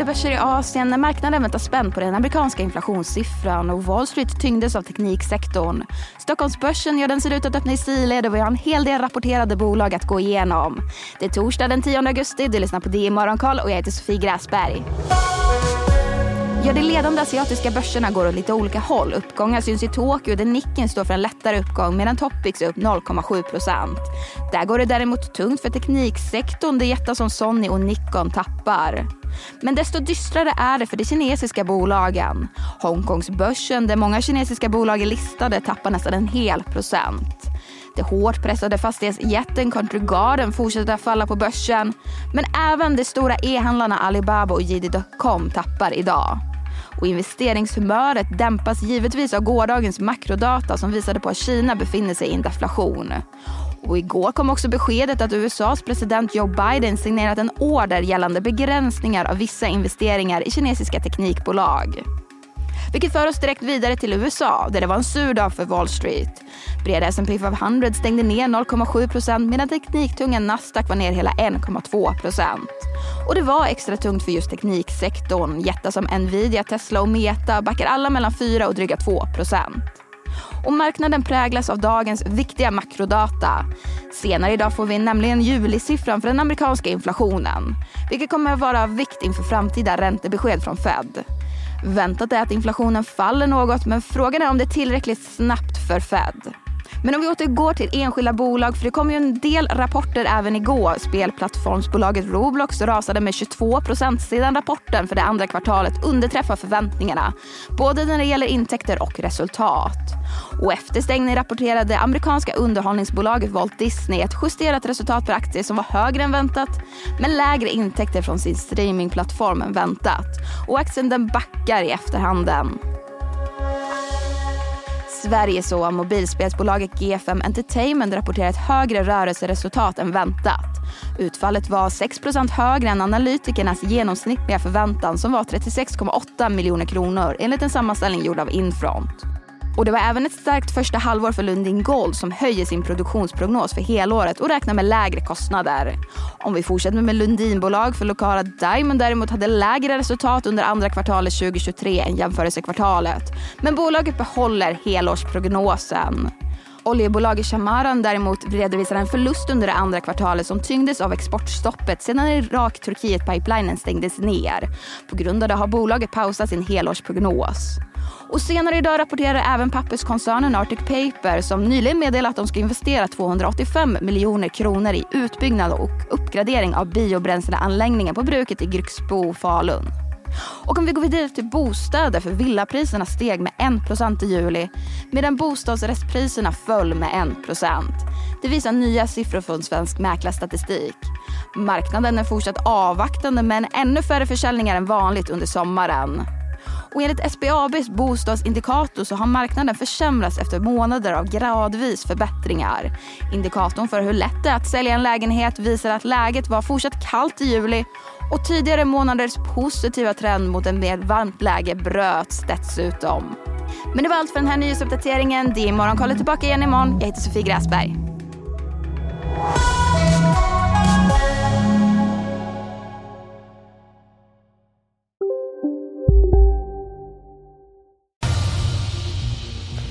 oroade börser i Asien när marknaden väntar spänd på den amerikanska inflationssiffran och Wall Street tyngdes av tekniksektorn. Stockholmsbörsen ja, den ser ut att öppna i sidled och vi har en hel del rapporterade bolag att gå igenom. Det är torsdag den 10 augusti, du lyssnar på DI Morgonkoll och jag heter Sofie Gräsberg. Ja, de ledande asiatiska börserna går åt lite olika håll. Uppgångar syns i Tokyo där Nikkei står för en lättare uppgång medan Topix är upp 0,7 procent. Där går det däremot tungt för tekniksektorn där jättar som Sony och Nikon tappar. Men desto dystrare är det för de kinesiska bolagen. Hongkongsbörsen, där många kinesiska bolag är listade, tappar nästan en hel procent. Det hårt pressade fastighetsjätten Country Garden fortsätter att falla på börsen. Men även de stora e-handlarna Alibaba och JD.com tappar idag. Och investeringshumöret dämpas givetvis av gårdagens makrodata som visade på att Kina befinner sig i en deflation. Och igår kom också beskedet att USAs president Joe Biden signerat en order gällande begränsningar av vissa investeringar i kinesiska teknikbolag. Vilket för oss direkt vidare till USA där det var en sur dag för Wall Street. Breda S&P 500 stängde ner 0,7% medan tekniktunga Nasdaq var ner hela 1,2% Och det var extra tungt för just tekniksektorn. Jättar som Nvidia, Tesla och Meta backar alla mellan 4 och dryga 2 och marknaden präglas av dagens viktiga makrodata. Senare idag får vi nämligen julisiffran för den amerikanska inflationen. Vilket kommer att vara av vikt inför framtida räntebesked från Fed. Väntat är att inflationen faller något men frågan är om det är tillräckligt snabbt för Fed. Men om vi återgår till enskilda bolag, för det kom ju en del rapporter även igår. Spelplattformsbolaget Roblox rasade med 22 procent sedan rapporten för det andra kvartalet underträffar förväntningarna. Både när det gäller intäkter och resultat. Och efter stängning rapporterade amerikanska underhållningsbolaget Walt Disney ett justerat resultat per aktie som var högre än väntat men lägre intäkter från sin streamingplattform än väntat. Och aktien den backar i efterhanden. Sverige så mobilspelsbolaget G5 Entertainment rapporterar ett högre rörelseresultat än väntat. Utfallet var 6% högre än analytikernas genomsnittliga förväntan som var 36,8 miljoner kronor enligt en sammanställning gjord av Infront. Och det var även ett starkt första halvår för Lundin Gold som höjer sin produktionsprognos för helåret och räknar med lägre kostnader. Om vi fortsätter med Lundinbolag för lokala Diamond däremot hade lägre resultat under andra kvartalet 2023 än jämförelsekvartalet. Men bolaget behåller helårsprognosen. Oljebolaget Shamaran däremot redovisar en förlust under det andra kvartalet som tyngdes av exportstoppet sedan Irak-Turkiet-pipelinen stängdes ner. På grund av det har bolaget pausat sin helårsprognos. Och senare idag rapporterar även papperskoncernen Arctic Paper som nyligen meddelat att de ska investera 285 miljoner kronor i utbyggnad och uppgradering av biobränsleanläggningen på bruket i Grycksbo, Falun. Och om vi går vidare till bostäder, för villapriserna steg med 1% i juli medan bostadsrättspriserna föll med 1% Det visar nya siffror från Svensk Mäklarstatistik. Marknaden är fortsatt avvaktande men ännu färre försäljningar än vanligt under sommaren. Och enligt SBABs bostadsindikator så har marknaden försämrats efter månader av gradvis förbättringar. Indikatorn för hur lätt det är att sälja en lägenhet visar att läget var fortsatt kallt i juli och tidigare månaders positiva trend mot en mer varmt läge bröts dessutom. Men det var allt för den här nyhetsuppdateringen. Det är Morgonkollet tillbaka igen imorgon. Jag heter Sofie Gräsberg.